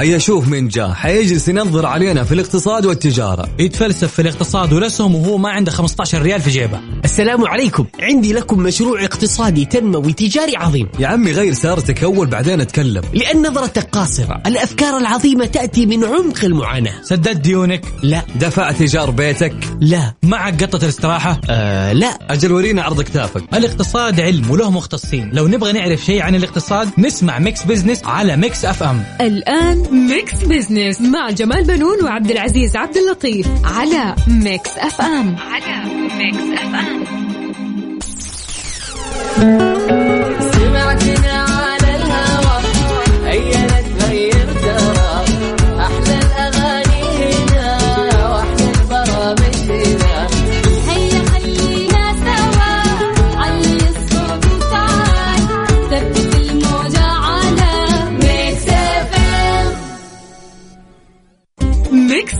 هيا شوف من جاء حيجلس ينظر علينا في الاقتصاد والتجارة. يتفلسف في الاقتصاد والاسهم وهو ما عنده 15 ريال في جيبه. السلام عليكم. عندي لكم مشروع اقتصادي تنموي تجاري عظيم. يا عمي غير سيارتك أول بعدين أتكلم. لأن نظرتك قاصرة. الأفكار العظيمة تأتي من عمق المعاناة. سددت ديونك. لا. دفعت إيجار بيتك. لا. معك قطة الاستراحة؟ آه لا. أجل ورينا عرض كتافك. الاقتصاد علم وله مختصين. لو نبغى نعرف شيء عن الاقتصاد نسمع Mix Business على Mix FM. الآن Mix Business مع جمال بنون وعبد العزيز عبد اللطيف على Mix FM. على Mix FM. سمعتنا على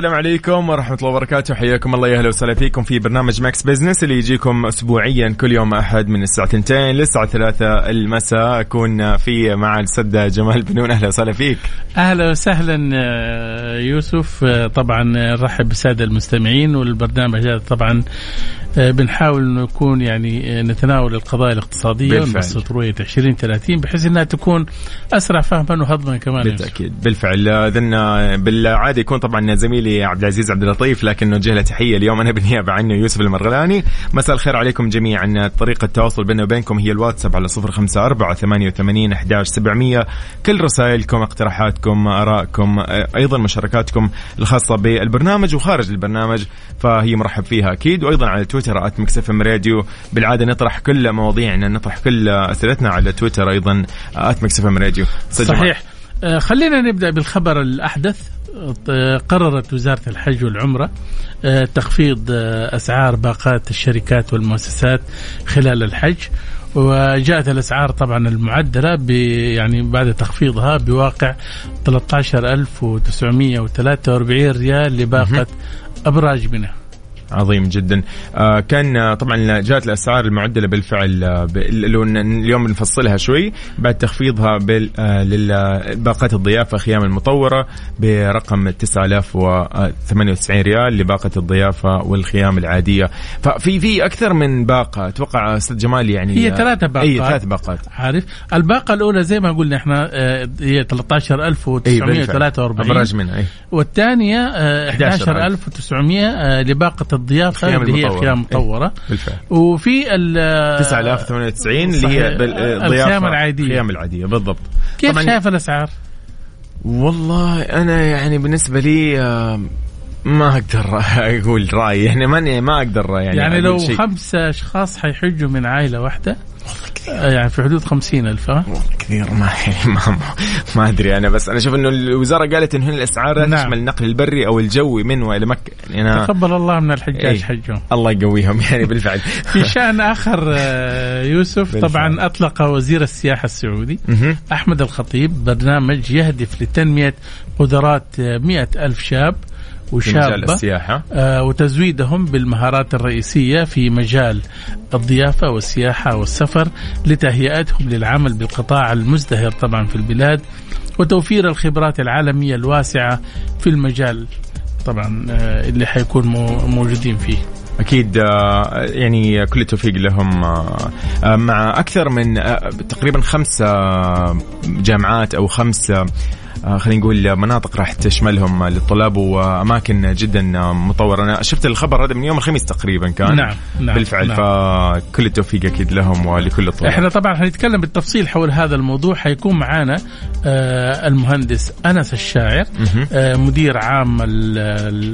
السلام عليكم ورحمة الله وبركاته. حياكم الله. يا أهلا وسهلا فيكم في برنامج Mix Business اللي يجيكم أسبوعيا كل يوم أحد من الساعة 2 للساعة 3 المساء. أكون في مع الأستاذ جمال بنون. أهلا وسهلا فيك. أهلا وسهلا آه، يوسف. آه، طبعا نرحب بالسادة المستمعين والبرنامج هذا. طبعا آه، بنحاول إنه يكون يعني نتناول القضايا الاقتصادية بالفعل. ونبسط رؤية 2030 بحيث إنها تكون أسرع فهما وهضما كمان. بالتأكيد. بالفعل. إذن بالعادة يكون طبعا زميلي عبد العزيز عبد اللطيف لكن نوجه له تحية اليوم. أنا بالنيابة عنه يوسف المرغلاني. مساء الخير عليكم جميعا. طريقة التواصل بيننا وبينكم هي الواتساب على 054 88 11 700 كل رسائلكم اقتراحاتكم آرائكم آه، أيضا مشاركاتكم الخاصة بالبرنامج وخارج البرنامج فهي مرحب فيها أكيد. وأيضا على تويتر مكسف راديو. بالعادة نطرح كل مواضيعنا نطرح كل أسئلتنا على تويتر أيضا at Mix FM Radio. صحيح. خلينا نبدأ بالخبر الأحدث. آه، قررت وزارة الحج والعمرة آه، تخفيض آه، أسعار باقات الشركات والمؤسسات خلال الحج. وجاءت الأسعار طبعا المعدلة ب يعني بعد تخفيضها بواقع 13943 ريال لباقة أبراج منى عظيم جدا. آه كان آه، طبعا جاءت الأسعار المعدلة بالفعل آه لو اليوم بنفصلها شوي بعد تخفيضها بال- آه الضيافة خيام المطورة برقم 9098 ريال لباقة الضيافة والخيام العادية. ففي في أكثر من باقة أتوقع أستاذ جمال يعني هي ثلاثة باقات. إي ثلاث باقات. عارف؟ الباقة الأولى زي ما قلنا إحنا هي إي بالفعل. 13943 ابراج منها آه، 11900 آه، خيام اللي هي. خيام مطورة بالفعل وفي ال 9098 اللي هي صحيح. بالضيافه الخيام العادية. الخيام العادية بالضبط كيف شايف الأسعار؟ والله أنا يعني بالنسبة لي آه، ما أقدر أقول رايي يعني ماني ما أقدر يعني يعني لو شيء. خمسة أشخاص حيحجوا من عائلة واحدة آه، يعني في حدود خمسين ألف ها؟ كثير ما ما, ما, أدري أنا بس أنا أشوف إنه الوزارة قالت انه الأسعار لا نعم. تشمل النقل البري أو الجوي من وإلى مكة يعني أنا تقبل الله من الحجاج إيه. حجهم الله يقويهم يعني بالفعل في شأن آخر آه، يوسف بالفعل. طبعا أطلق وزير السياحة السعودي. أحمد الخطيب برنامج يهدف لتنمية قدرات مئة ألف شاب في مجال وشابة السياحة. آه، وتزويدهم بالمهارات الرئيسية في مجال الضيافة والسياحة والسفر لتهيئتهم للعمل بالقطاع المزدهر طبعا في البلاد وتوفير الخبرات العالمية الواسعة في المجال طبعا آه، اللي حيكون مو- موجودين فيه. أكيد آه، يعني كل التوفيق لهم. آه، آه، مع أكثر من تقريبا خمس جامعات أو خمس خلينا نقول مناطق راح تشملهم للطلاب وأماكن جدا آه، مطورة أنا شفت الخبر هذا من يوم الخميس تقريبا كان نعم، نعم، بالفعل نعم. فكل التوفيق أكيد لهم ولكل الطلاب إحنا طبعا حنتكلم بالتفصيل حول هذا الموضوع حيكون معانا آه المهندس أنس الشاعر. آه مدير عام آه،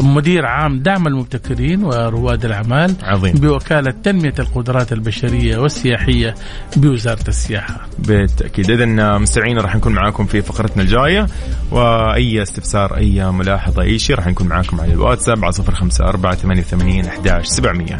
مدير عام دعم المبتكرين ورواد الأعمال عظيم. بوكالة تنمية القدرات البشرية والسياحية بوزارة السياحة بالتأكيد اذا مستمعين راح نكون معاكم في فقرتنا الجاية. وأي استفسار أي ملاحظة أي شيء راح نكون معاكم على الواتساب على 054 88 11 700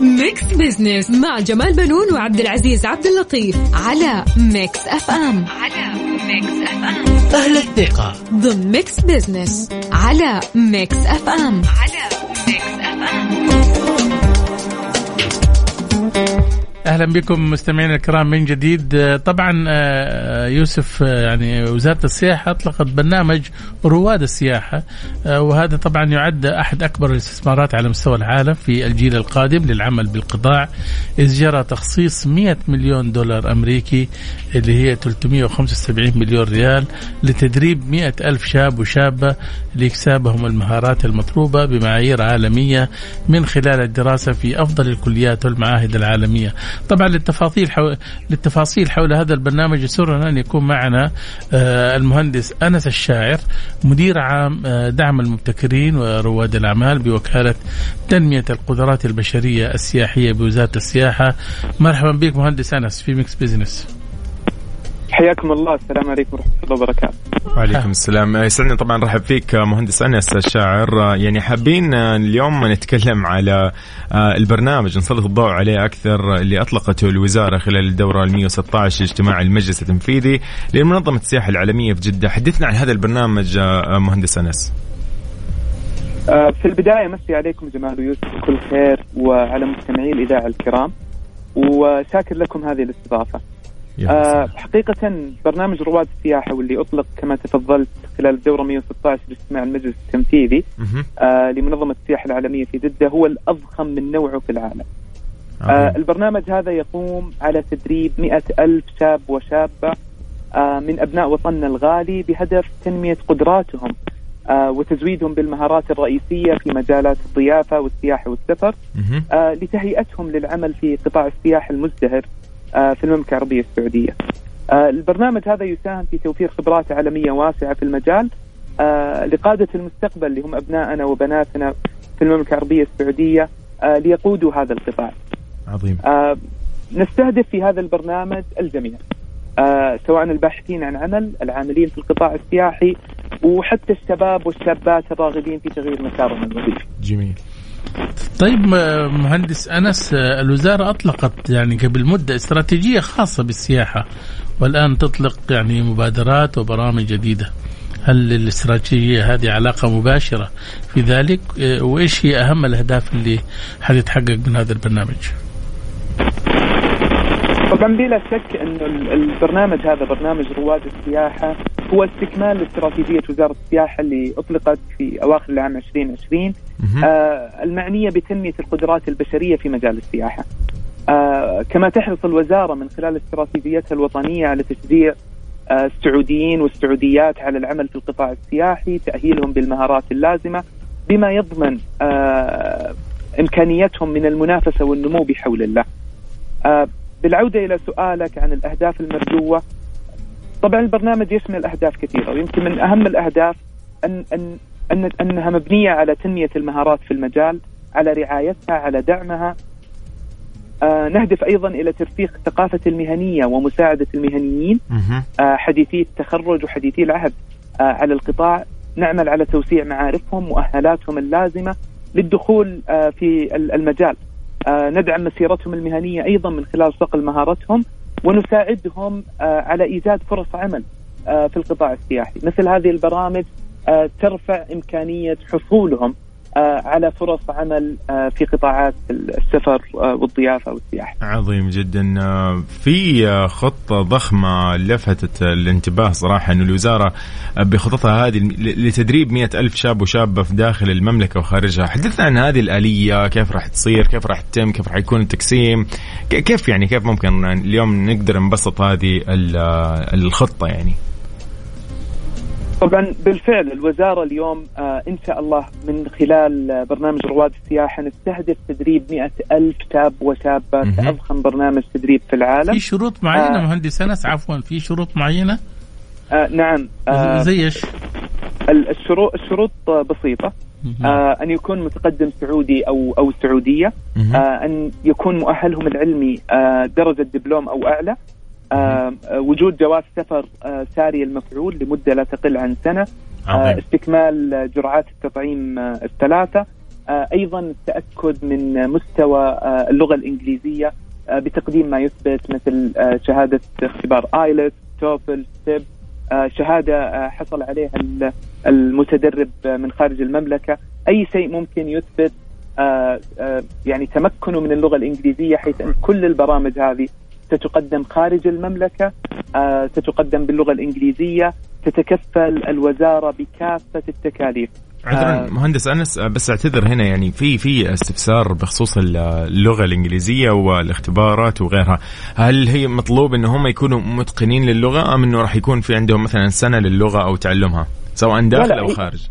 Mix Business مع جمال بنون وعبد العزيز عبد اللطيف على Mix FM على Mix FM أهل الثقة. ضمن Mix Business على Mix FM على Mix FM أهلا بكم مستمعينا الكرام من جديد. آه، طبعا آه، يوسف آه، يعني وزارة السياحة أطلقت برنامج رواد السياحة. وهذا طبعا يعد أحد أكبر الاستثمارات على مستوى العالم في الجيل القادم للعمل بالقطاع. إذ جرى تخصيص 100 مليون دولار أمريكي اللي هي 375 مليون ريال لتدريب 100 ألف شاب وشابة لإكسابهم المهارات المطلوبة بمعايير عالمية من خلال الدراسة في أفضل الكليات والمعاهد العالمية. طبعا للتفاصيل حول للتفاصيل حول هذا البرنامج يسرنا أن يكون معنا آه، المهندس أنس الشاعر مدير عام آه، دعم المبتكرين ورواد الأعمال بوكالة تنمية القدرات البشرية السياحية بوزارة السياحة. مرحبا بك مهندس أنس في Mix Business حياكم الله. السلام عليكم ورحمة الله وبركاته. وعليكم السلام. يسعدني طبعا. رحب فيك مهندس أنس الشاعر. يعني حابين اليوم نتكلم على آه، البرنامج. نسلط الضوء عليه أكثر اللي أطلقته الوزارة خلال الدورة ال 116 اجتماع المجلس التنفيذي لمنظمة السياحة العالمية في جدة. حدثنا عن هذا البرنامج آه، مهندس أنس. آه، في البداية مسي عليكم جمال ويوسف بكل خير وعلى مستمعي الإذاعة الكرام. وشاكر لكم هذه الاستضافة. يا آه،. حقيقة برنامج رواد السياحة واللي أطلق كما تفضلت خلال الدورة 116 لاجتماع المجلس التنفيذي. آه، لمنظمة السياحة العالمية في جدة هو الأضخم من نوعه في العالم آه، عظيم. البرنامج هذا يقوم على تدريب مئة ألف شاب وشابة آه، من أبناء وطننا الغالي بهدف تنمية قدراتهم آه، وتزويدهم بالمهارات الرئيسية في مجالات الضيافة والسياحة والسفر. آه، لتهيئتهم للعمل في قطاع السياحة المزدهر آه، في المملكة العربية السعودية. آه، البرنامج هذا يساهم في توفير خبرات عالمية واسعة في المجال. آه، لقادة المستقبل اللي هم أبنائنا وبناتنا في المملكة العربية السعودية آه، ليقودوا هذا القطاع. عظيم. آه، نستهدف في هذا البرنامج الجميع. آه، سواء الباحثين عن عمل العاملين في القطاع السياحي وحتى الشباب والشابات الراغبين في تغيير مسارهم الوظيفي جميل. طيب مهندس أنس الوزارة أطلقت يعني قبل مدة استراتيجية خاصة بالسياحة والآن تطلق يعني مبادرات وبرامج جديدة هل الاستراتيجية هذه علاقة مباشرة في ذلك آه، وإيش هي أهم الأهداف اللي حتتحقق من هذا البرنامج؟ طبعا بلا شك إنه ال- البرنامج هذا برنامج رواد السياحة هو استكمال لاستراتيجيه وزارة السياحة اللي أطلقت في أواخر العام 2020 مهم. آه المعنية بتنمية القدرات البشرية في مجال السياحة. آه كما تحرص الوزارة من خلال استراتيجيتها الوطنية على تشجيع آه السعوديين والسعوديات على العمل في القطاع السياحي، تأهيلهم بالمهارات اللازمة بما يضمن آه إمكانيتهم من المنافسة والنمو بحول الله. آه بالعودة إلى سؤالك عن الأهداف المرجوة طبعا البرنامج يشمل اهداف كثيره ويمكن من أهم الأهداف ان ان ان أنها مبنية على تنمية المهارات في المجال، على رعايتها، على دعمها. آه نهدف أيضا إلى ترسيخ الثقافة المهنية ومساعدة المهنيين. آه حديثي التخرج وحديثي العهد آه على القطاع، نعمل على توسيع معارفهم مؤهلاتهم اللازمة للدخول آه في ال- المجال. آه ندعم مسيرتهم المهنية أيضا من خلال صقل مهارتهم ونساعدهم آه على إيجاد فرص عمل آه في القطاع السياحي، مثل هذه البرامج آه ترفع إمكانية حصولهم. على فرص عمل آه، في قطاعات السفر آه، والضيافة والسياحه. عظيم جدا. آه، في آه، خطة ضخمة لفتت الانتباه صراحة أن الوزارة آه، بخططها هذه لتدريب مئة ألف شاب وشابة في داخل المملكة وخارجها. حدثنا عن هذه الآلية كيف راح تصير كيف راح تتم كيف راح يكون التقسيم؟ كيف يعني كيف ممكن اليوم نقدر نبسط هذه ال- آه، الخطة يعني؟ طبعا بالفعل الوزارة اليوم آه، إن شاء الله من خلال آه، برنامج رواد السياحة نستهدف تدريب مئة ألف شاب وشابة مهم. كأضخم برنامج تدريب في العالم. في شروط معينة آه. مهندس أنس عفوا في شروط معينة آه نعم آه زي إيش؟ ال- الشروط الشروط بسيطة آه أن يكون متقدم سعودي أو أو سعودية. آه أن يكون مؤهلهم العلمي آه درجة دبلوم أو أعلى وجود جواز سفر آه ساري المفعول لمدة لا تقل عن سنة. آه عظيم. استكمال جرعات التطعيم آه الثلاثة. أيضا التأكد من مستوى اللغة الإنجليزية بتقديم ما يثبت مثل شهادة اختبار IELTS TOEFL STEP آه شهادة حصل عليها ال- المتدرب من خارج المملكة. أي شيء ممكن يثبت يعني تمكنه من اللغة الإنجليزية حيث أن كل البرامج هذه ستقدم خارج المملكة آه، ستقدم باللغة الإنجليزية تتكفل الوزارة بكافة التكاليف عذرا آه. مهندس أنس آه، بس أعتذر هنا يعني في في استفسار بخصوص ال- اللغة الإنجليزية والاختبارات وغيرها، هل هي مطلوب إن هم يكونوا متقنين للغة أم إنه راح يكون في عندهم مثلا سنة للغة أو تعلمها سواء داخل أو خارج؟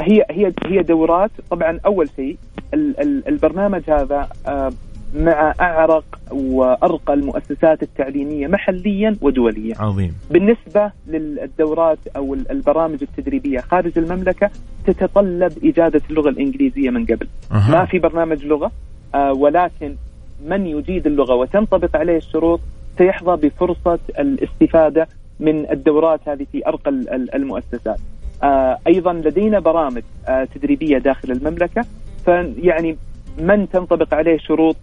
هي هي هي دورات طبعا أول شيء ال- ال- البرنامج هذا مع أعرق وأرقى المؤسسات التعليمية محليا ودوليا عظيم بالنسبة للدورات أو ال- البرامج التدريبية خارج المملكة تتطلب اجاده اللغة الإنجليزية من قبل أها. ما في برنامج لغة آه، ولكن من يجيد اللغة وتنطبق عليه الشروط سيحظى بفرصة الاستفادة من الدورات هذه في ال- المؤسسات. آه، أيضا لدينا برامج آه، تدريبية داخل المملكة فيعني من تنطبق عليه شروط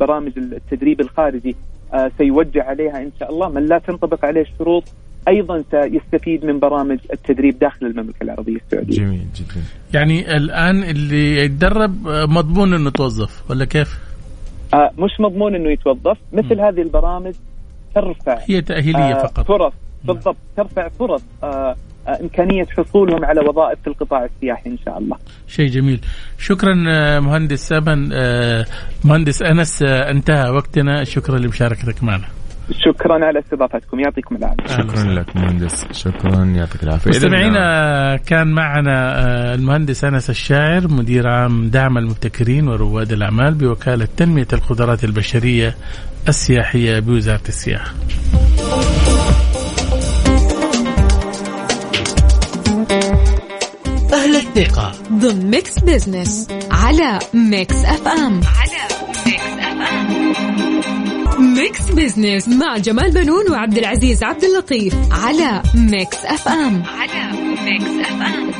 برامج التدريب الخارجي آه، سيوجه عليها إن شاء الله، من لا تنطبق عليه الشروط أيضا سيستفيد من برامج التدريب داخل المملكة العربية السعودية. جميل جدا. يعني الآن اللي يتدرب آه، مضمون إنه توظف ولا كيف؟ آه، مش مضمون إنه يتوظف مثل هذه البرامج ترفع هي تأهيلية آه، فقط. فرص. بالضبط ترفع فرص. آه، إمكانية حصولهم على وظائف في القطاع السياحي إن شاء الله. شيء جميل. شكرا آه، مهندس سبن آه، مهندس أنس آه، انتهى وقتنا. شكرا لمشاركتك معنا. شكرا على استضافتكم. يعطيكم العافية. شكرا لك مهندس. شكرا. يعطيك العافية. آه، مستمعينا كان معنا آه، المهندس أنس الشاعر مدير عام دعم المبتكرين ورواد الأعمال بوكالة تنمية القدرات البشرية السياحية بوزارة السياحة. أهل الثقة. ضمن Mix Business على Mix FM على Mix FM Mix Business مع جمال بنون وعبد العزيز عبد اللطيف على Mix FM على Mix FM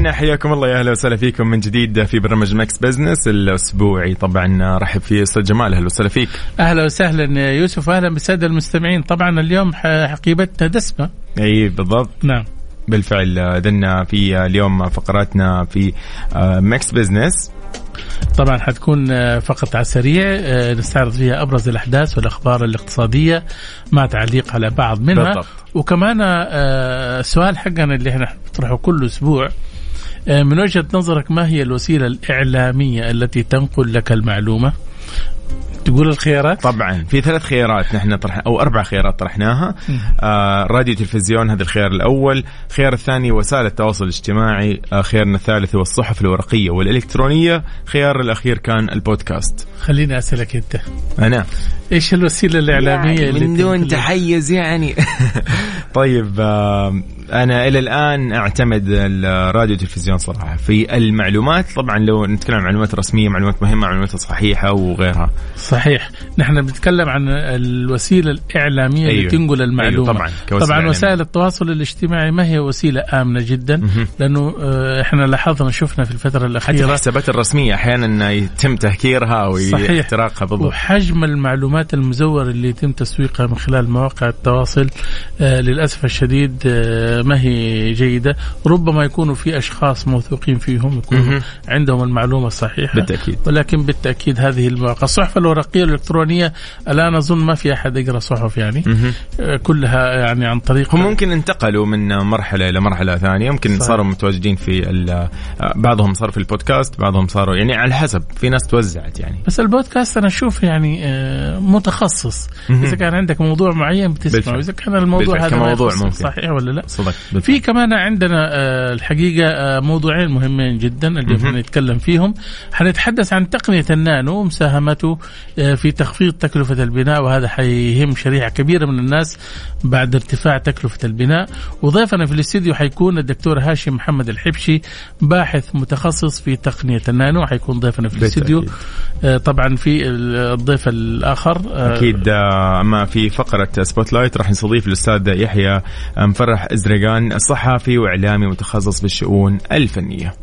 اذا حياكم الله. يا أهلا وسهلا فيكم من جديد في برنامج Mix Business الأسبوعي. طبعا رحب في أستاذ جمال. أهلا وسهلا فيك. أهلا وسهلا يوسف أهلا بالسادة المستمعين. طبعا اليوم حقيبتنا دسمة. أي بالضبط. نعم. بالفعل اذن في اليوم فقراتنا في آه، Mix Business طبعا حتكون آه، فقط على السريع آه، نستعرض فيها أبرز الأحداث والأخبار الاقتصادية مع تعليق على بعض منها. بالضبط. وكمان آه، السؤال حقنا اللي إحنا نطرحه كل أسبوع آه، من وجهة نظرك ما هي الوسيلة الإعلامية التي تنقل لك المعلومة؟ تقول الخيارات؟ طبعا في ثلاث خيارات نحن طرح أو أربع خيارات طرحناها. آه راديو تلفزيون هذا الخيار الأول. الخيار الثاني وسائل التواصل الاجتماعي. آه خيارنا الثالث هو الصحف الورقية والإلكترونية. خيار الأخير كان البودكاست. خليني أسألك أنت. أنا. إيش الوسيلة الإعلامية يعني اللي من دون تحيز يعني؟ طيب آه أنا إلى الآن أعتمد الراديو والتلفزيون صراحة في المعلومات طبعا لو نتكلم عن معلومات رسمية معلومات مهمة معلومات صحيحة وغيرها صحيح نحن بنتكلم عن الوسيلة الإعلامية أيوه. اللي تنقل المعلومة أيوه طبعاً، طبعا إعلامية. وسائل التواصل الاجتماعي ما هي وسيلة آمنة جدا. لأنه آه، إحنا لاحظنا شفنا في الفترة حتى الاخيره الحسابات الرسمية أحيانا يتم تهكيرها. اختراقها بالضبط وحجم المعلومات المزورة اللي يتم تسويقها من خلال مواقع التواصل آه للأسف الشديد آه ما هي جيدة ربما يكونوا في أشخاص موثوقين فيهم يكونوا. عندهم المعلومة الصحيحة بالتأكيد. ولكن بالتأكيد هذه المواقع الصحف الورقية الإلكترونية الآن أظن ما في أحد يقرأ صحف يعني. آه كلها يعني عن طريق هم ممكن انتقلوا من مرحلة إلى مرحلة ثانية ممكن صحيح. صاروا متواجدين في ال- بعضهم صار في البودكاست بعضهم صاروا يعني على حسب في ناس توزعت يعني بس البودكاست أنا أشوف يعني آه، متخصص. إذا كان عندك موضوع معين بتسمعه. إذا كان الموضوع هذا كموضوع ممكن. صحيح ولا لا صدق في كمان عندنا آه، الحقيقة آه، موضوعين مهمين جدا اللي. حنتكلم فيهم. حنتحدث عن تقنية النانو ومساهمته آه، في تخفيض تكلفة البناء وهذا حيهم شريحة كبيرة من الناس بعد ارتفاع تكلفة البناء. وضيفنا في الاستديو حيكون الدكتور هاشم محمد الحبشي باحث متخصص في تقنية النانو. حيكون ضيفنا في الاستديو. طبعا في الضيف الآخر آه، أكيد أما في فقرة Spotlight راح نستضيف الأستاذ يحيى مفرح زريقان صحفي وإعلامي متخصص بالشؤون الفنية.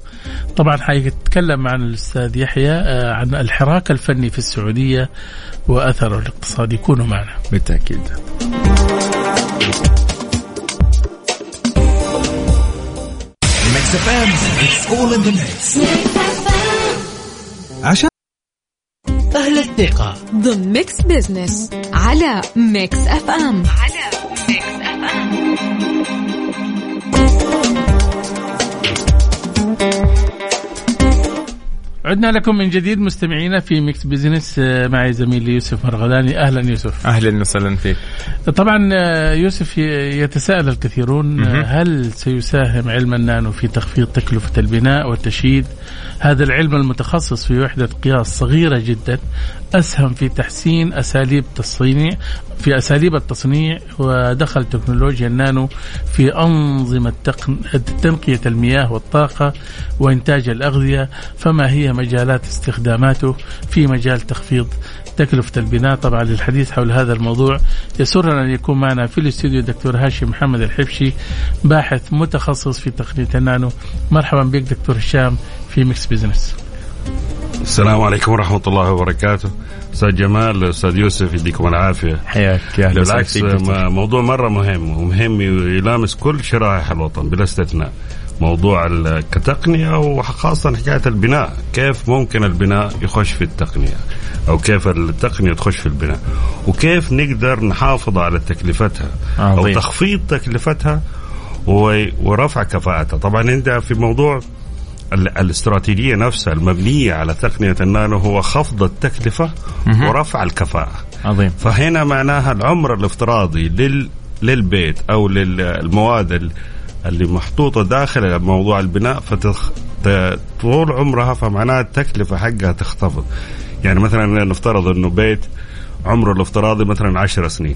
طبعا حيتكلم عن الأستاذ يحيى آه، عن الحراك الفني في السعودية وأثره الاقتصادي. كونوا معنا. بالتأكيد. عشان أهل الثقة. ضمن Mix Business على Mix FM على Mix FM عدنا لكم من جديد مستمعينا في Mix Business آه، معي زميلي يوسف مرغلاني. أهلا يوسف. أهلا وسهلا فيك. طبعا آه، يوسف يتساءل الكثيرون آه،. هل سيساهم علم النانو في تخفيض تكلفة البناء والتشييد؟ هذا العلم المتخصص في وحدة قياس صغيرة جدا. أسهم في تحسين أساليب تصنيع في أساليب التصنيع ودخل تكنولوجيا النانو في أنظمة تقن... تنقية المياه والطاقة وإنتاج الأغذية فما هي مجالات استخداماته في مجال تخفيض تكلفة البناء؟ طبعا للحديث حول هذا الموضوع يسرنا أن يكون معنا في الاستوديو الدكتور هاشم محمد الحبشي باحث متخصص في تقنية النانو. مرحبا بك دكتور هشام في Mix Business السلام عليكم ورحمة الله وبركاته. أستاذ جمال أستاذ يوسف يديكم العافية. حياك يا وسهلا بالعكس موضوع مرة مهم ومهم يلامس كل شرائح الوطن بلا استثناء. موضوع كتقنية وخاصة حكاية البناء. كيف ممكن البناء يخش في التقنية؟ أو كيف التقنية تخش في البناء؟ وكيف نقدر نحافظ على تكلفتها؟ أو عظيم. تخفيض تكلفتها ورفع كفاءتها؟ طبعا أنت في موضوع الاستراتيجية نفسها المبنية على تقنية النانو هو خفض التكلفة. ورفع الكفاءة عظيم فهنا معناها العمر الافتراضي لل للبيت أو للمواد ال- اللي محطوطة داخل موضوع البناء فتخ طول عمرها فمعناها التكلفة حقها تختفض يعني مثلا نفترض إنه بيت عمره الافتراضي مثلا 10 سنين.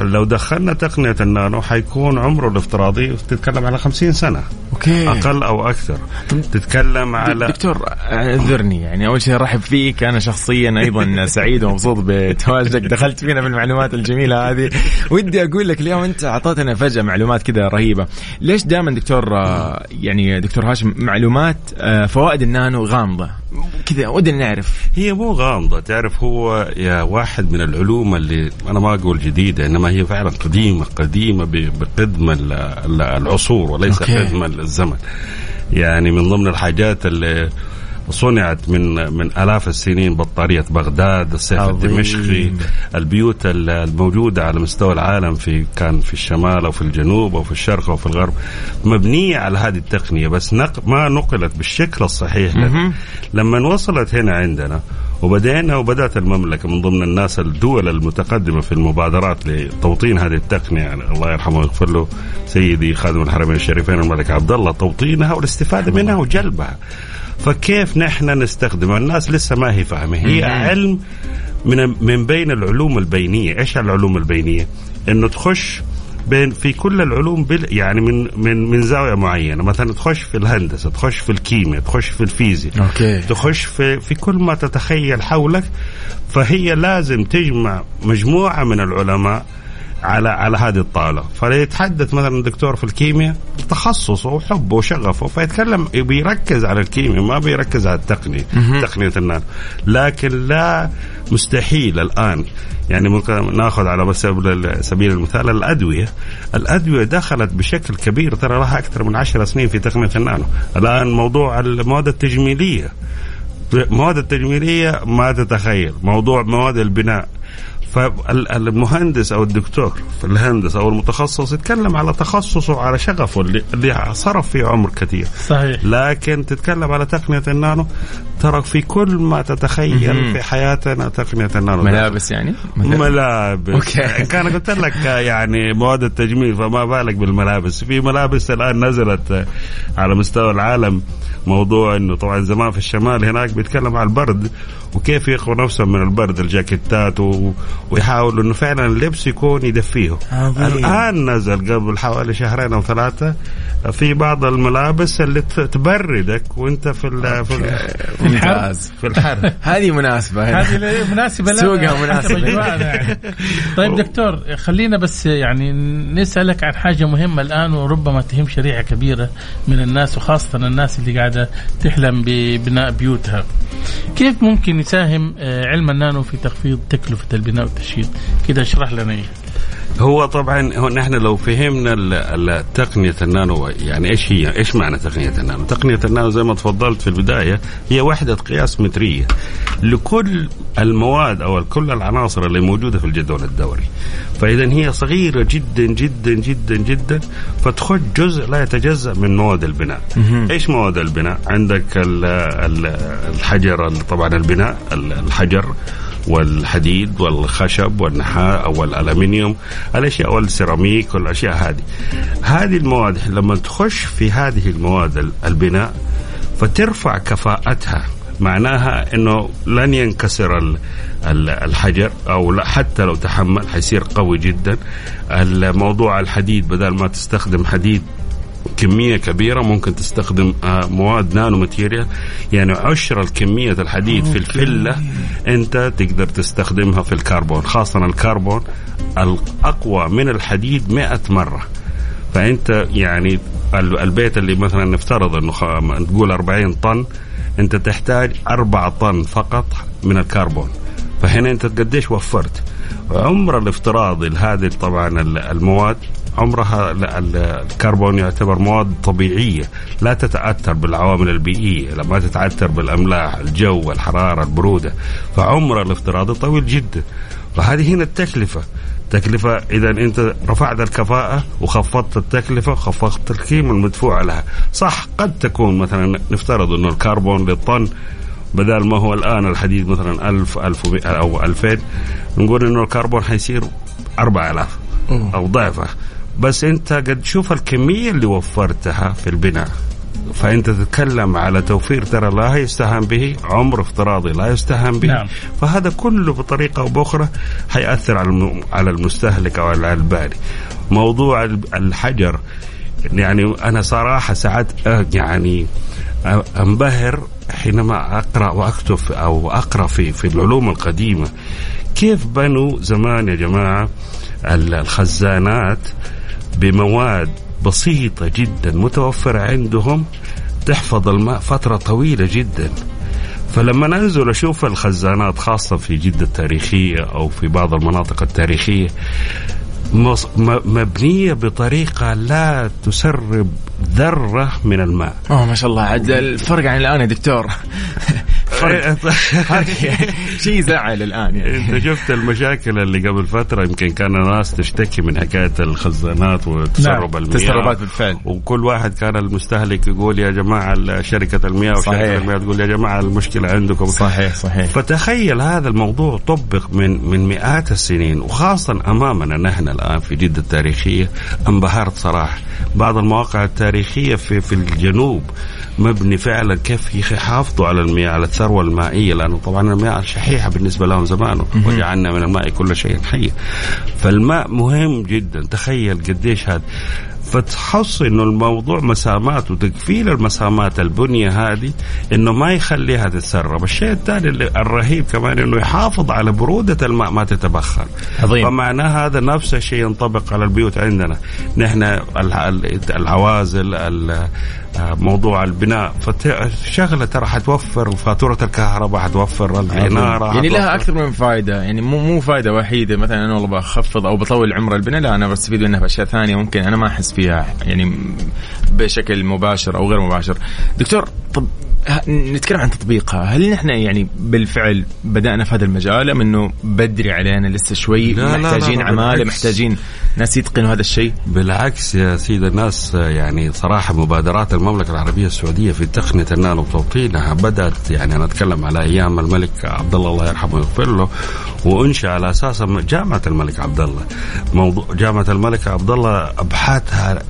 لو دخلنا تقنية النانو حيكون عمره الافتراضي تتكلم على 50 سنة. أوكي. أقل أو أكثر. تتكلم على دكتور اعذرني. يعني أول شيء أرحب فيك. أنا شخصيا أيضا سعيد ومبسوط بتواجدك. دخلت فينا بالمعلومات الجميلة هذه. ودي أقول لك اليوم أنت أعطيتنا فجأة معلومات كذا رهيبة. ليش دائما دكتور آه، يعني دكتور هاشم معلومات آه، فوائد النانو غامضة؟ كذا ودنا نعرف. هي مو غامضة. تعرف هو يا واحد من العلوم اللي أنا ما أقول جديدة إنما هي فعلا قديمة قديمة ب- بقدم ال- ال- العصور وليس أوكي. قدم الزمن. يعني من ضمن الحاجات اللي صنعت من من آلاف السنين بطارية بغداد، السيف عظيم. الدمشقي، البيوت ال- الموجودة على مستوى العالم في كان في الشمال أو في الجنوب أو في الشرق أو في الغرب مبنية على هذه التقنية بس نق ما نقلت بالشكل الصحيح لنا. لما وصلت هنا عندنا وبدأنا وبدأت المملكة من ضمن الناس الدول المتقدمة في المبادرات لتوطين هذه التقنية يعني الله يرحمه ويغفر له سيدي خادم الحرمين الشريفين الملك عبد الله توطينها والاستفادة منها وجلبها فكيف نحن نستخدمها الناس لسه ما هي فاهمة. هي علم من من بين العلوم البينية. إيش العلوم البينية؟ إنه تخش بين في كل العلوم بال يعني من من من زاوية معينة. مثلا تخش في الهندسة تخش في الكيمياء تخش في الفيزياء أوكي. تخش في في كل ما تتخيل حولك. فهي لازم تجمع مجموعة من العلماء على على هذه الطاولة. فيتحدث مثلا دكتور في الكيمياء تخصصه وحبه وشغفه فيتكلم بيركز على الكيمياء ما بيركز على التقنية تقنية النانو لكن لا مستحيل الآن يعني ممكن نأخذ على سبيل المثال الأدوية. الأدوية دخلت بشكل كبير ترى لها أكثر من عشر سنين في تقنية النانو. الآن موضوع المواد التجميلية. المواد التجميلية ما تتخيل. موضوع مواد البناء. فالمهندس أو الدكتور في الهندسة أو المتخصص يتكلم على تخصصه وعلى شغفه اللي, اللي صرف فيه عمر كثير. صحيح. لكن تتكلم على تقنية النانو ترى في كل ما تتخيل. في حياتنا تقنية النانو. ملابس يعني؟ ملابس. أوكي. كان قلت لك يعني مواد التجميل فما بالك بالملابس. في ملابس الآن نزلت على مستوى العالم. موضوع إنه طبعا زمان في الشمال هناك بيتكلم على البرد وكيف يقوا نفسهم من البرد؟ الجاكيتات و... ويحاولوا إنه فعلا اللبس يكون يدفيه عظيم. الآن نزل قبل حوالي شهرين أو ثلاثة في بعض الملابس اللي تبردك وأنت في ال... في, ال... في الحر؟ هذه مناسبة. هذه ل- مناسبة لنا. سوقها. أجواءنا يعني. طيب دكتور خلينا بس يعني نسألك عن حاجة مهمة الآن وربما تهم شريحة كبيرة من الناس وخاصة الناس اللي قاعدة تحلم ببناء بيوتها. كيف ممكن يساهم آه، علم النانو في تخفيض تكلفة البناء والتشييد؟ كده اشرح لنا إيه هو طبعا هو نحن لو فهمنا تقنية النانو يعني إيش هي؟ إيش معنى تقنية النانو؟ تقنية النانو زي ما تفضلت في البداية هي وحدة قياس مترية لكل المواد أو كل العناصر اللي موجودة في الجدول الدوري. فاذا هي صغيرة جدا جدا جدا جدا فتخش جزء لا يتجزأ من مواد البناء. إيش مواد البناء؟ عندك ال- ال- الحجر طبعا البناء ال- الحجر والحديد والخشب والنحاس والألمنيوم الأشياء والسيراميك والأشياء هذه. هذه المواد لما تخش في هذه المواد ال- البناء فترفع كفاءتها. معناها إنه لن ينكسر ال- ال- الحجر أو حتى لو تحمل حيصير قوي جدا. الموضوع الحديد بدل ما تستخدم حديد كمية كبيرة ممكن تستخدم آه، مواد nanomaterial يعني عشر الكمية الحديد في الفلة انت تقدر تستخدمها في الكربون خاصة الكربون الأقوى من الحديد 100 مرة. فأنت يعني ال- البيت اللي مثلا نفترض إنه تقول 40 طن أنت تحتاج 4 طن فقط من الكربون. فهنا أنت قديش وفرت. عمر الافتراضي لهذه طبعا ال- المواد عمرها ال- ال- الكربون يعتبر مواد طبيعية لا تتأثر بالعوامل البيئية لا ما تتأثر بالأملاح الجو الحرارة البرودة فعمر الافتراضي طويل جدا. فهذه هنا التكلفة. تكلفة إذا أنت رفعت الكفاءة وخفضت التكلفة خفضت القيمة المدفوعة لها. صح قد تكون مثلا نفترض أنه الكربون للطن بدل ما هو الآن الحديد مثلا ألف ألف ومئة أو ألفين نقول أنه الكربون حيصير أربعة آلاف أو ضعفه. بس أنت قد شوف الكمية اللي وفرتها في البناء. فانت تتكلم على توفير ترى لا يستهان به عمر افتراضي لا يستهان به. نعم. فهذا كله بطريقة أو بأخرى حيأثر على على المستهلك أو على البالي موضوع ال- الحجر يعني أنا صراحة ساعات يعني أنبهر حينما أقرأ وأكتب أو أقرأ في في العلوم القديمة. كيف بنوا زمان يا جماعة ال- الخزانات بمواد بسيطة جدا متوفرة عندهم تحفظ الماء فترة طويلة جدا. فلما انزل أشوف الخزانات خاصة في جدة التاريخية أو في بعض المناطق التاريخية مص- م- مبنية بطريقة لا تسرب ذرة من الماء. أوه ما شاء الله. عاد الفرق عن الآن يا دكتور. فرق شيء يزعل الآن يعني إنت شفت المشاكل اللي قبل فترة يمكن كان الناس تشتكي من حكاية الخزانات وتسرب نعم. المياه تسربات بالفعل. وكل واحد كان المستهلك يقول يا جماعة شركة المياه وشركة. المياه تقول يا جماعة المشكلة عندكم صحيح صحيح فتخيل هذا الموضوع طبق من من مئات السنين وخاصة أمامنا نحن الآن في جدة التاريخية انبهرت صراحة بعض المواقع التاريخية في في الجنوب مبني فعلا كيف يحافظوا على المياه على الثروه المائيه لأنه طبعا المياه شحيحه بالنسبة لهم زمان وجعلنا من الماء كل شيء حي. فالماء مهم جدا. تخيل قديش هذا فتحس انه الموضوع مسامات وتقفيل المسامات البنية هذه إنه ما يخليها تتسرب، الشيء الثاني الرهيب كمان إنه يحافظ على برودة الماء ما تتبخر. عظيم. فمعناه هذا نفس الشيء ينطبق على البيوت عندنا، نحن ال- ال- العوازل ال- موضوع البناء. فشغلة ترى حتوفر فاتوره الكهرباء حتوفر الاناره يعني لها أكثر من فائده يعني مو مو فائده وحيدة. مثلا أنا والله بخفض أو بطول عمر البناء. لا أنا بستفيد منها بأشياء ثانية ممكن. أنا ما أحس فيها يعني بشكل مباشر أو غير مباشر. دكتور طب نتكلم عن تطبيقها. هل نحن يعني بالفعل بدأنا في هذا المجال أم أنه بدري علينا لسه شوي لا، محتاجين لا، عمالة. محتاجين ناس يتقنوا هذا الشيء؟ بالعكس يا سيد الناس يعني صراحة مبادرات المملكة العربية السعودية في تقنية النانو وتوطينها بدأت يعني أنا أتكلم على أيام الملك عبد الله الله يرحمه ويغفر له وأنشأ على أساس جامعة الملك عبد الله موضوع جامعة الملك عبد الله أبحاثها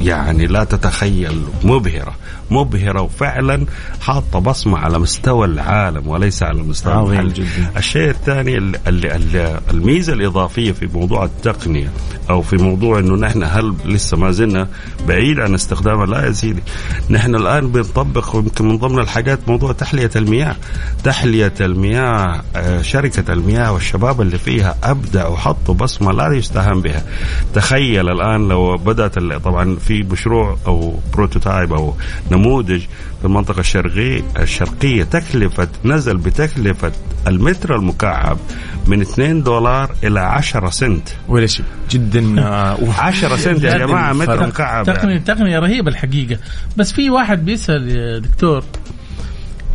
يعني لا تتخيل مبهرة مبهرة وفعلا حاطة بصمة على مستوى العالم وليس على مستوى عظيم. جدا. الشيء الثاني ال- ال- ال- الميزة الإضافية في موضوع التقنية أو في موضوع إنه نحن هل لسه ما زلنا بعيد عن استخدامها لا يا سيدي نحن الآن بنطبق يمكن من ضمن الحاجات موضوع تحلية المياه تحلية المياه آه، شركة المياه والشباب اللي فيها ابدعوا وحطوا بصمة لا يستهان بها تخيل الآن لو بدأت طبعا في مشروع أو بروتوتايب أو نموذج في المنطقة الشرقيه الشرقية تكلفه نزل بتكلفة المتر المكعب من 2 دولار إلى 10 سنت ولا شيء جدا آه، 10 سنت يا جداً جماعة متر. مكعب تقنية يعني. تقنية رهيبة الحقيقة بس في واحد بيسأل يا دكتور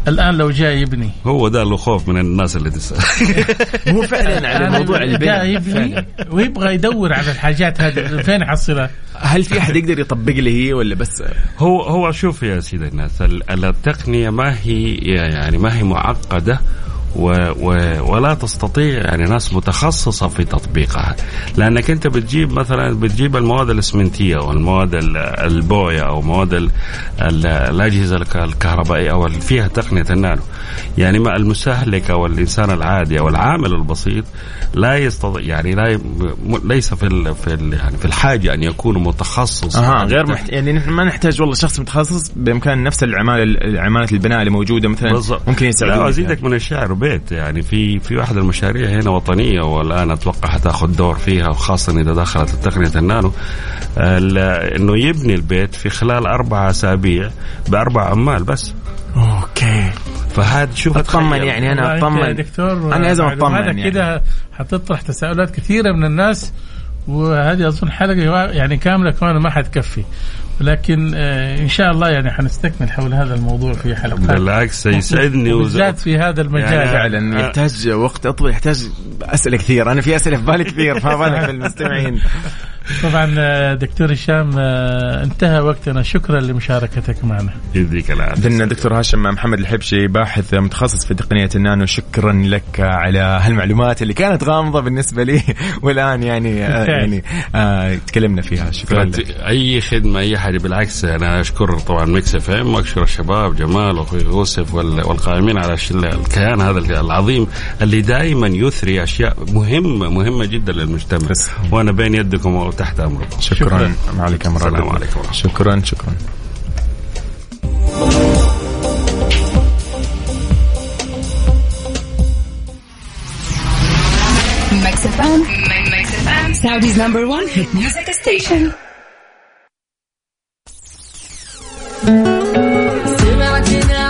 الآن لو جاء يبني هو ده اللي خوف من الناس اللي تسال مو فعلا على موضوع جاء البناء يبني ويبغى يدور على الحاجات هذه فين يحصلها؟ هل في أحد يقدر يطبق لي هي ولا بس؟ هو هو شوف يا سيدي الناس ال- التقنية ما هي يعني ما هي معقدة و و ولا تستطيع يعني ناس متخصصة في تطبيقها. لأنك أنت بتجيب مثلا بتجيب المواد الإسمنتية أو المواد ال- البوية أو مواد ال- ال- الأجهزة الك- الكهربائية أو اللي فيها تقنية النانو. يعني ما المستهلك أو الإنسان العادي أو العامل البسيط لا يستطيع يعني لا ليس في ال في ال يعني في الحاجة أن يكون متخصص. أها غير محت... يعني نحن ما نحتاج والله شخص متخصص بإمكان نفس العمالة عمالة البناء اللي موجودة مثلا. بالضبط. ممكن لا يساعدونا أزيدك من الشعر. بيت يعني في في واحد المشاريع هنا وطنية والآن أتوقع حتأخذ دور فيها وخاصة إذا دخلت تقنيه النانو. ال- إنه يبني البيت في خلال أربع أسابيع بأربع عمال بس. أوكي. فهذا شوف اطمن. يعني أنا يا اطمن دكتور أنا لازم اطمن هذا يعني. كده حتطرح تساؤلات كثيرة من الناس وهذه أظن حلقة يعني كاملة كمان ما حتكفي. لكن آه إن شاء الله يعني حنستكمل حول هذا الموضوع في حلقات بالعكس يسعدني وز- بالذات في هذا المجال. يعني فعلا آه. يحتاج وقت أطول يحتاج أسئلة كثير. أنا في أسئلة في بالي كثير فما بالك بالمستمعين. طبعا آه، دكتور هشام انتهى وقتنا. شكرا لمشاركتك معنا. يديك العافيه عندنا دكتور هاشم محمد الحبشي باحث متخصص في تقنية النانو. شكرا لك على هالمعلومات اللي كانت غامضة بالنسبة لي والآن يعني يعني آه تكلمنا فيها. شكرا لك. أي خدمة أي حاجة. بالعكس أنا أشكر طبعا Mix FM وأشكر الشباب جمال وأخوي يوسف وال- والقائمين على الكيان هذا العظيم اللي دائما يثري أشياء مهمة مهمة جدا للمجتمع بس. وأنا بين يدكم وتحت أمركم شكرا شكراً. ما عليك أمر السلام عليكم ورحمة شكرا شكرا Mix FM. Mix FM. Saudi's number one hit music station. سمعتنا على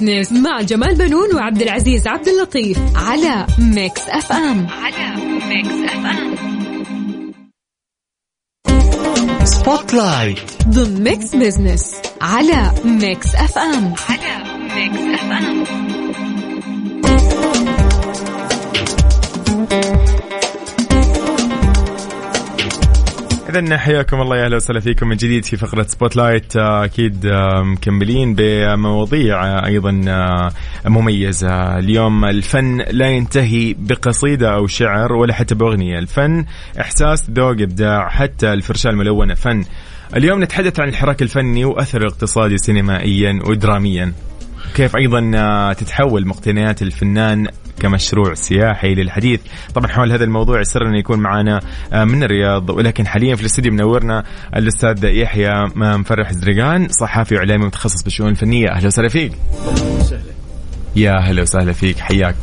Business مع جمال بنون وعبد العزيز عبد اللطيف على Mix FM على Mix FM Spotlight ضمن Mix Business على Mix FM على Mix FM اذا حياكم الله يا أهلا وسهلا فيكم من جديد في فقرة Spotlight آه، أكيد آه، مكملين بمواضيع آه، أيضا مميزة. اليوم الفن لا ينتهي بقصيدة أو شعر ولا حتى بأغنية. الفن إحساس ذوق إبداع حتى الفرشاة الملونة. فن. اليوم نتحدث عن الحراك الفني واثره الاقتصادي سينمائيا ودراميا. كيف أيضا آه، تتحول مقتنيات الفنان كمشروع سياحي للحديث؟ طبعا حول هذا الموضوع يسرنا يكون معنا آه، من الرياض ولكن حاليا في الاستديو منورنا الأستاذ يحيى مفرح زرقان صحافي واعلامي متخصص بالشؤون الفنية. أهلا وسهلا فيك. يا أهلا وسهلا فيك حياك.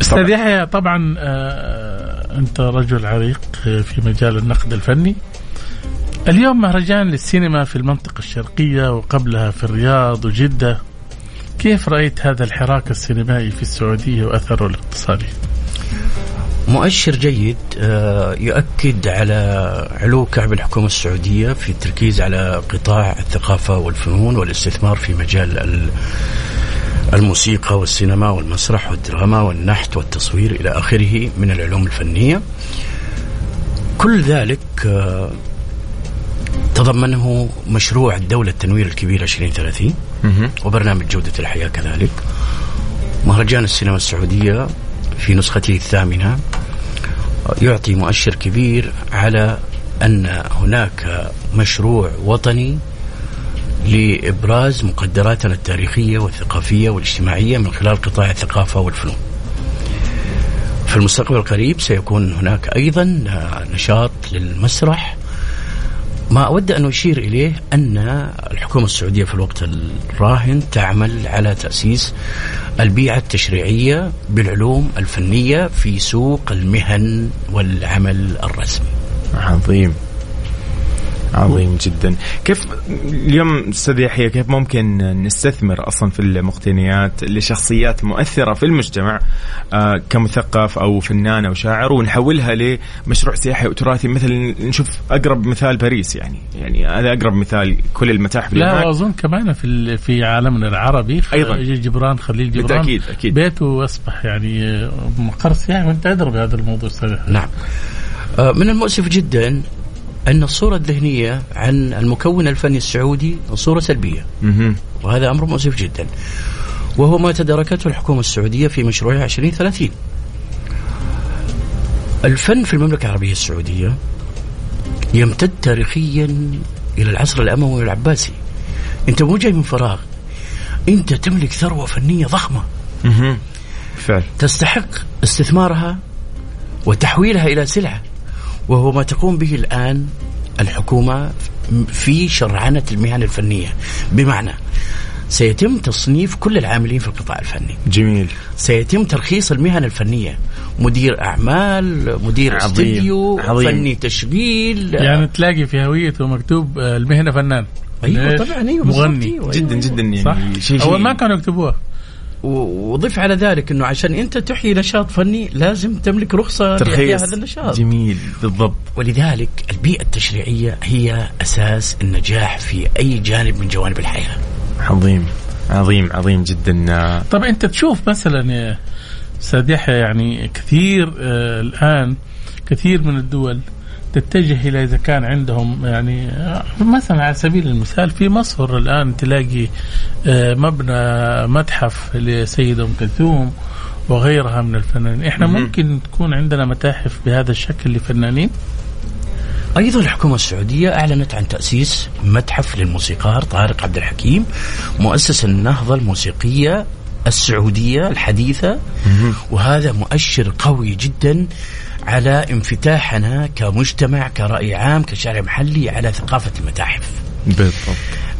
أستاذ يحيى طبعا آه، أنت رجل عريق في مجال النقد الفني. اليوم مهرجان للسينما في المنطقة الشرقية وقبلها في الرياض وجدة. كيف رأيت هذا الحراك السينمائي في السعودية وأثره الاقتصادي؟ مؤشر جيد آه، يؤكد على علو كعب الحكومة السعودية في التركيز على قطاع الثقافة والفنون والاستثمار في مجال ال- الموسيقى والسينما والمسرح والدراما والنحت والتصوير إلى آخره من العلوم الفنية. كل ذلك تضمنه مشروع الدولة التنوير الكبير 2030 وبرنامج جودة الحياة كذلك. مهرجان السينما السعودية في نسخته الثامنة يعطي مؤشر كبير على أن هناك مشروع وطني لإبراز مقدراتنا التاريخية والثقافية والاجتماعية من خلال قطاع الثقافة والفنون. في المستقبل القريب سيكون هناك أيضا نشاط للمسرح ما أود أن أشير إليه أن الحكومة السعودية في الوقت الراهن تعمل على تأسيس البيئة التشريعية بالعلوم الفنية في سوق المهن والعمل الرسمي. عظيم. عظيم جدا كيف اليوم أستاذ يحيى كيف ممكن نستثمر أصلا في المقتنيات لشخصيات مؤثرة في المجتمع آه كمثقف أو فنان أو شاعر ونحولها لمشروع سياحي وتراثي مثل نشوف أقرب مثال باريس يعني يعني هذا أقرب مثال كل المتاحف لا هناك. واظن كمان في ال- في عالمنا العربي أيضاً. جبران خليل جبران بالتأكيد، أكيد. بيته أصبح يعني آه، مقر سياحي وأنت ادرى بهذا الموضوع أستاذ يحيى. نعم آه، من المؤسف جدا أن الصورة الذهنية عن المكون الفني السعودي صورة سلبية. وهذا أمر مؤسف جدا. وهو ما تداركته الحكومة السعودية في مشروعها 2030 الفن في المملكة العربية السعودية يمتد تاريخيا إلى العصر الأموي والعباسي. أنت مو جاي من فراغ. أنت تملك ثروة فنية ضخمة. بالفعل تستحق استثمارها وتحويلها إلى سلعه وهو ما تقوم به الآن الحكومة في شرعنة المهن الفنية بمعنى سيتم تصنيف كل العاملين في القطاع الفني جميل سيتم ترخيص المهن الفنية مدير أعمال مدير عظيم. استديو عظيم. فني تشغيل يعني تلاقي في هويته مكتوب آه، المهنة فنان أيوه؟ طبعا أيوه مغني أيوة، جدا أيوة. جدا يعني صح شيء أول ما كانوا يكتبوها وضف على ذلك إنه عشان أنت تحيي نشاط فني لازم تملك رخصة لإحياء ترخيص. هذا النشاط. جميل بالضبط. ولذلك البيئة التشريعية هي أساس النجاح في أي جانب من جوانب الحياة. عظيم عظيم عظيم جدا. طب أنت تشوف مثلا يا أستاذ يحيى يعني كثير آه الآن كثير من الدول تتجه إلى إذا كان عندهم يعني مثلا على سبيل المثال في مصر الآن تلاقي آه مبنى متحف لسيده أم كلثوم وغيرها من الفنانين، إحنا. ممكن تكون عندنا متاحف بهذا الشكل لفنانين؟ أيضا الحكومة السعودية أعلنت عن تأسيس متحف للموسيقار طارق عبد الحكيم مؤسس النهضة الموسيقية السعودية الحديثة وهذا مؤشر قوي جدا على انفتاحنا كمجتمع كرأي عام كشارع محلي على ثقافة المتاحف. بالضبط.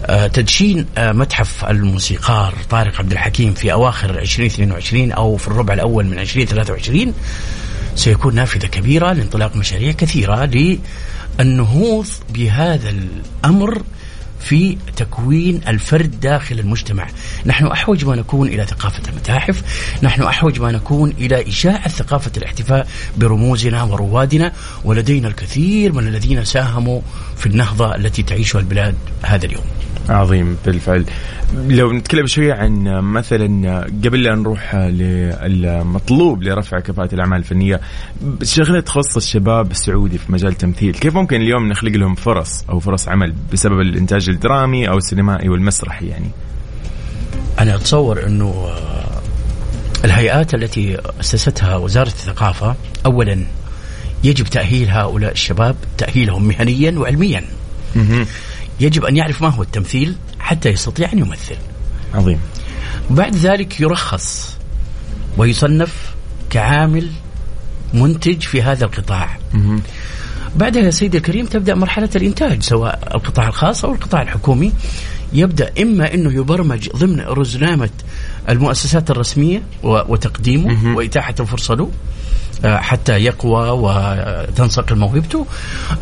آه، تدشين آه، متحف الموسيقار طارق عبد الحكيم في أواخر 2022 أو في الربع الأول من 2023 سيكون نافذة كبيرة لانطلاق مشاريع كثيرة للنهوض بهذا الأمر. في تكوين الفرد داخل المجتمع. نحن أحوج ما نكون إلى ثقافة المتاحف نحن أحوج ما نكون إلى إشاعة ثقافة الاحتفاء برموزنا وروادنا ولدينا الكثير من الذين ساهموا في النهضة التي تعيشها البلاد هذا اليوم. عظيم بالفعل. لو نتكلم شوية عن مثلا قبل لا نروح للمطلوب لرفع كفاءة الأعمال الفنية شغلة تخص الشباب السعودي في مجال التمثيل كيف ممكن اليوم نخلق لهم فرص أو فرص عمل بسبب الإنتاج الدرامي أو السينمائي والمسرحي يعني؟ أنا أتصور إنه آه، الهيئات التي أسستها وزارة الثقافة اولا يجب تأهيل هؤلاء الشباب تأهيلهم مهنيا وعلميا. يجب أن يعرف ما هو التمثيل حتى يستطيع أن يمثل. عظيم. بعد ذلك يرخص ويصنف كعامل منتج في هذا القطاع. بعدها يا سيدي الكريم تبدأ مرحلة الإنتاج سواء القطاع الخاص أو القطاع الحكومي. يبدأ إما إنه يبرمج ضمن رزنامه المؤسسات الرسمية و- وتقديمه وإتاحة الفرصة له حتى يقوى وتنصقل موهبته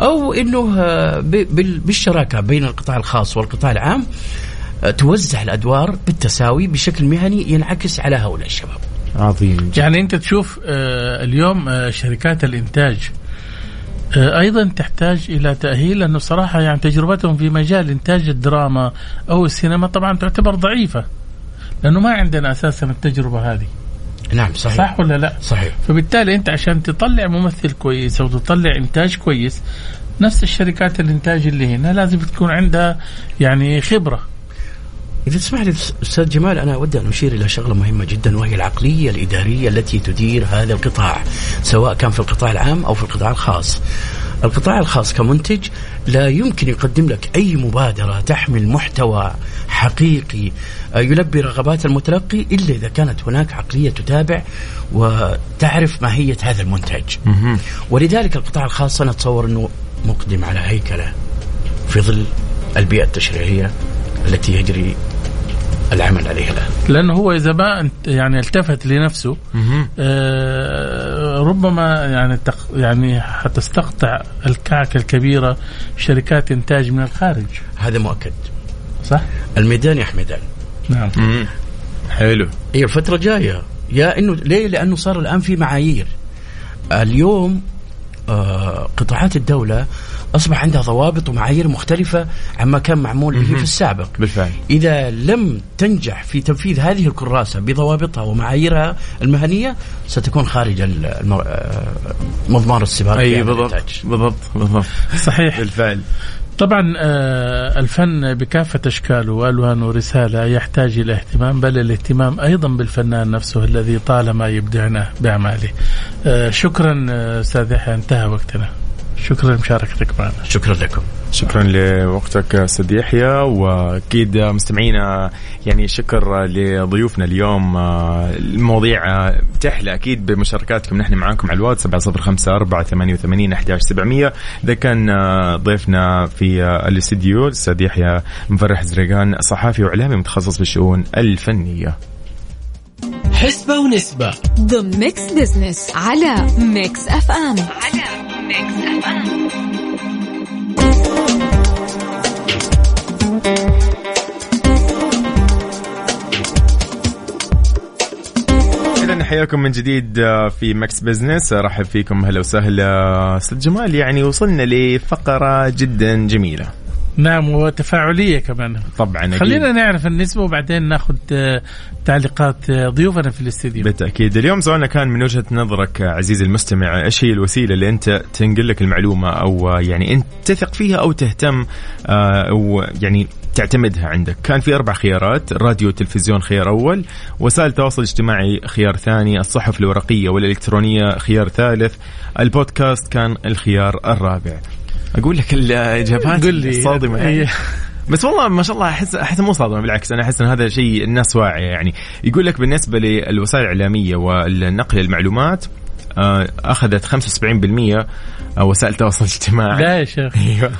أو إنه آه، بالشراكة بين القطاع الخاص والقطاع العام آه، توزع الأدوار بالتساوي بشكل مهني ينعكس على هؤلاء الشباب. عظيم يعني أنت تشوف آه، اليوم آه، شركات الإنتاج آه، أيضا تحتاج إلى تأهيل لأنه صراحة يعني تجربتهم في مجال إنتاج الدراما أو السينما طبعا تعتبر ضعيفة لأنه ما عندنا أساسا التجربة هذه نعم صحيح. صح ولا لا؟ صحيح. فبالتالي أنت عشان تطلع ممثل كويس أو تطلع إنتاج كويس نفس الشركات الإنتاج اللي هنا لازم تكون عندها يعني خبرة. إذا تسمح لي أستاذ جمال أنا أود أن أشير إلى شغلة مهمة جدا وهي العقلية الإدارية التي تدير هذا القطاع سواء كان في القطاع العام أو في القطاع الخاص. القطاع الخاص كمنتج لا يمكن يقدم لك أي مبادرة تحمل محتوى حقيقي آه، يلبي رغبات المتلقي إلا إذا كانت هناك عقلية تتابع وتعرف ماهية هذا المنتج. ولذلك القطاع الخاص أنا أتصور أنه مقدم على هيكلة في ظل البيئة التشريعية التي يجري العمل عليها الآن. لأنه هو إذا ما يعني التفت لنفسه آه، ربما يعني تق يعني حتستقطع الكعكه الكبيرة شركات إنتاج من الخارج. هذا مؤكد. صح؟ الميدان يا حميدان نعم. حلو. هي الفترة جاية يا إنه ليه؟ لأنه صار الآن في معايير. اليوم قطاعات الدولة أصبح عندها ضوابط ومعايير مختلفة عما كان معمول به في السابق. بالفعل. إذا لم تنجح في تنفيذ هذه الكراسة بضوابطها ومعاييرها المهنية ستكون خارج الم- آه، مضمار السباق أي هذا بالضبط. بالضبط بالضبط. صحيح. بالفعل. طبعا آه، الفن بكافة أشكاله وألوانه ورسالة يحتاج إلى اهتمام بل الاهتمام أيضا بالفنان نفسه الذي طالما يبدعنا بأعماله. آه، شكرا آه، أستاذ يحيى انتهى وقتنا. شكرا لمشاركتك معنا. شكرا لكم. شكرا لوقتك أستاذ يحيى وأكيد مستمعينا يعني شكر لضيوفنا اليوم. المواضيع تحلى أكيد بمشاركاتكم. نحن معاكم على الواتس 7054 88 11700 إذا كان ضيفنا في الاستديو الاستاذ يحيى مفرح زريقان صحافي وإعلامي متخصص بالشؤون الفنية. حسبة ونسبة. ضمن Mix Business على Mix FM على Mix FM حياكم من جديد آه، في Mix Business أرحب فيكم هلا وسهلا. أستاذ جمال يعني وصلنا لفقرة جدا جميلة. نعم وتفاعلية كمان. طبعا أكيد. خلينا نعرف النسبة وبعدين ناخذ آه، تعليقات آه، ضيوفنا في الاستديو. بالتأكيد. اليوم سؤالنا كان من وجهة نظرك عزيزي المستمع إيش هي الوسيلة اللي أنت تنقل لك المعلومة أو يعني أنت تثق فيها أو تهتم آه، أو يعني تعتمدها عندك؟ كان في أربع خيارات الراديو والتلفزيون خيار أول. وسائل التواصل الاجتماعي خيار ثاني. الصحف الورقية والإلكترونية خيار ثالث. البودكاست كان الخيار الرابع. أقول لك الاجابات قل لي. الصادمه يعني. إيه. بس والله ما شاء الله احس أحس مو صادمة بالعكس أنا أحس إن هذا شيء الناس واعية يعني يقول لك بالنسبة للوسائل الإعلامية والنقل المعلومات أخذت 75% آه، وسائل التواصل الاجتماعي لا يا شيخ. أيوه.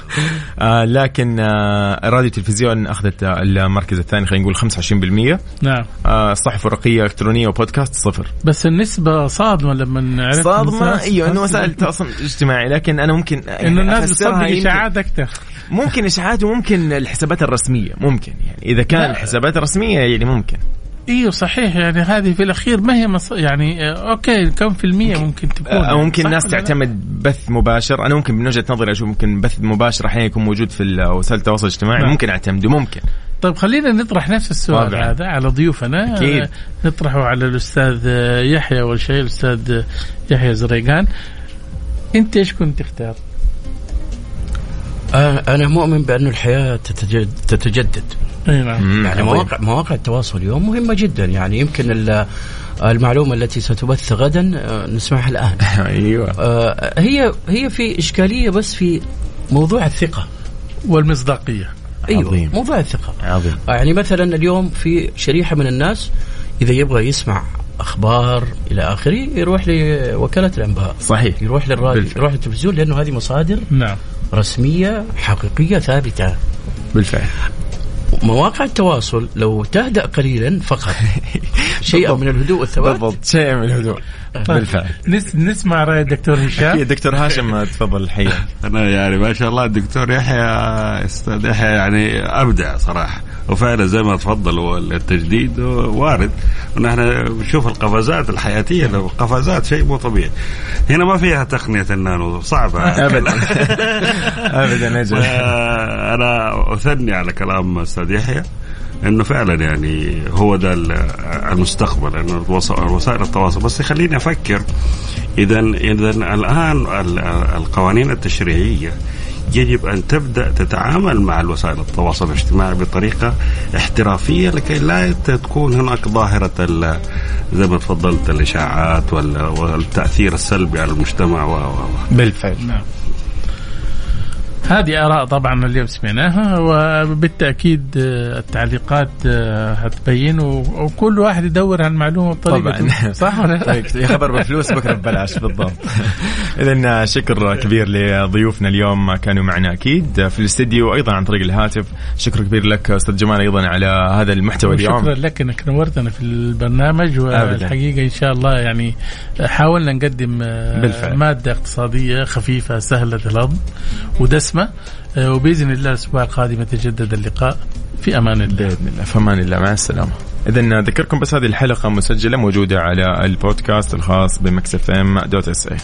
آه، لكن آه، الراديو والتلفزيون أخذت آه، المركز الثاني خلينا نقول 25% نعم. آه، الصحف الورقيه إلكترونية وبودكاست صفر. بس النسبة صادمة لما عرفت صادمة؟ أيوه إنه وسائل التواصل الاجتماعي لكن أنا ممكن إنه الناس بتصدق إشاعات أكثر. ممكن إشاعات وممكن الحسابات الرسمية. ممكن يعني إذا كان. الحسابات الرسمية يعني ممكن. أيوه صحيح يعني هذه في الأخير ما هي مص... يعني آه، أوكي كم في المية ممكن تكون أو ممكن صح الناس؟ تعتمد بث مباشر أنا ممكن من وجهة نظري أشوف ممكن بث مباشر أحيانا يكون موجود في وسائل التواصل الاجتماعي نعم. ممكن اعتمده ممكن طيب خلينا نطرح نفس السؤال طبعاً. هذا على ضيوفنا أكيد. آه، نطرحه على الأستاذ آه، يحيى أول شيء الأستاذ آه، يحيى زريقان أنت إيش كنت تختار؟ آه، أنا مؤمن بأن الحياة تتجدد, تتجدد. إي نعم. يعني مواقع مواقع التواصل اليوم مهمة جدا. يعني يمكن ال- المعلومة التي ستبث غدا آه، نسمعها الآن. أيوه. آه، هي هي في إشكالية بس في موضوع الثقة. والمصداقية. أيوه عظيم. موضوع الثقة. عظيم. آه، يعني مثلا اليوم في شريحة من الناس إذا يبغى يسمع أخبار إلى آخره يروح لوكالة الأنباء. صحيح. يروح للراديو بالفعل. يروح للتلفزيون لأنه هذه مصادر نعم. رسمية حقيقية ثابتة. بالفعل. مواقع التواصل لو تهدأ قليلا فقط. شيئا من الهدوء والثبات؟ بالضبط. شيء من الهدوء. بالفعل. نس نسمع رأي الدكتور هشام. أكيد. دكتور هاشم تفضل الحقيقة أنا يعني ما شاء الله الدكتور يحيى أستاذ يحيى يعني أبدع صراحة. وفعلا زي ما تفضل التجديد وارد. ونحن نشوف القفزات الحياتية. لو قفزات شيء مو طبيعي. هنا ما فيها تقنية النانو. صعبة. ابدا. ابدا أجل أنا أثني على كلام أستاذ يحيى إنه فعلا يعني هو ده ال- المستقبل إنه وسائل التواصل بس يخليني أفكر اذا اذا الآن ال- القوانين التشريعية يجب أن تبدأ تتعامل مع الوسائل التواصل الاجتماعي بطريقة احترافية لكي لا تكون هناك ظاهرة زي ما تفضلت الإشاعات وال- والتأثير السلبي على المجتمع و و- و. بالفعل نعم هذه آراء طبعا اليوم سمعناها وبالتأكيد آه، التعليقات آه، هتبين وكل واحد يدور عن معلومة بطريقته طبعا. صح ولا لا؟ طيب يا خبر بفلوس بكرة ببلاش بالضبط. اذا شكر كبير لضيوفنا اليوم كانوا معنا أكيد في الاستديو وأيضا عن طريق الهاتف. شكر كبير لك أستاذ جمال أيضا على هذا المحتوى اليوم. شكرا لك إنك نورتنا في البرنامج والحقيقة إن شاء الله يعني حاولنا نقدم آه، بالفعل. مادة اقتصادية خفيفة سهلة الهضم ودسمة آه، وبإذن الله الأسبوع القادم يتجدد اللقاء في أمان الله. بإذن الله في أمان الله. مع السلامة. اذا نذكركم بس هذه الحلقة مسجلة موجودة على البودكاست الخاص ب Mix FM dot SA.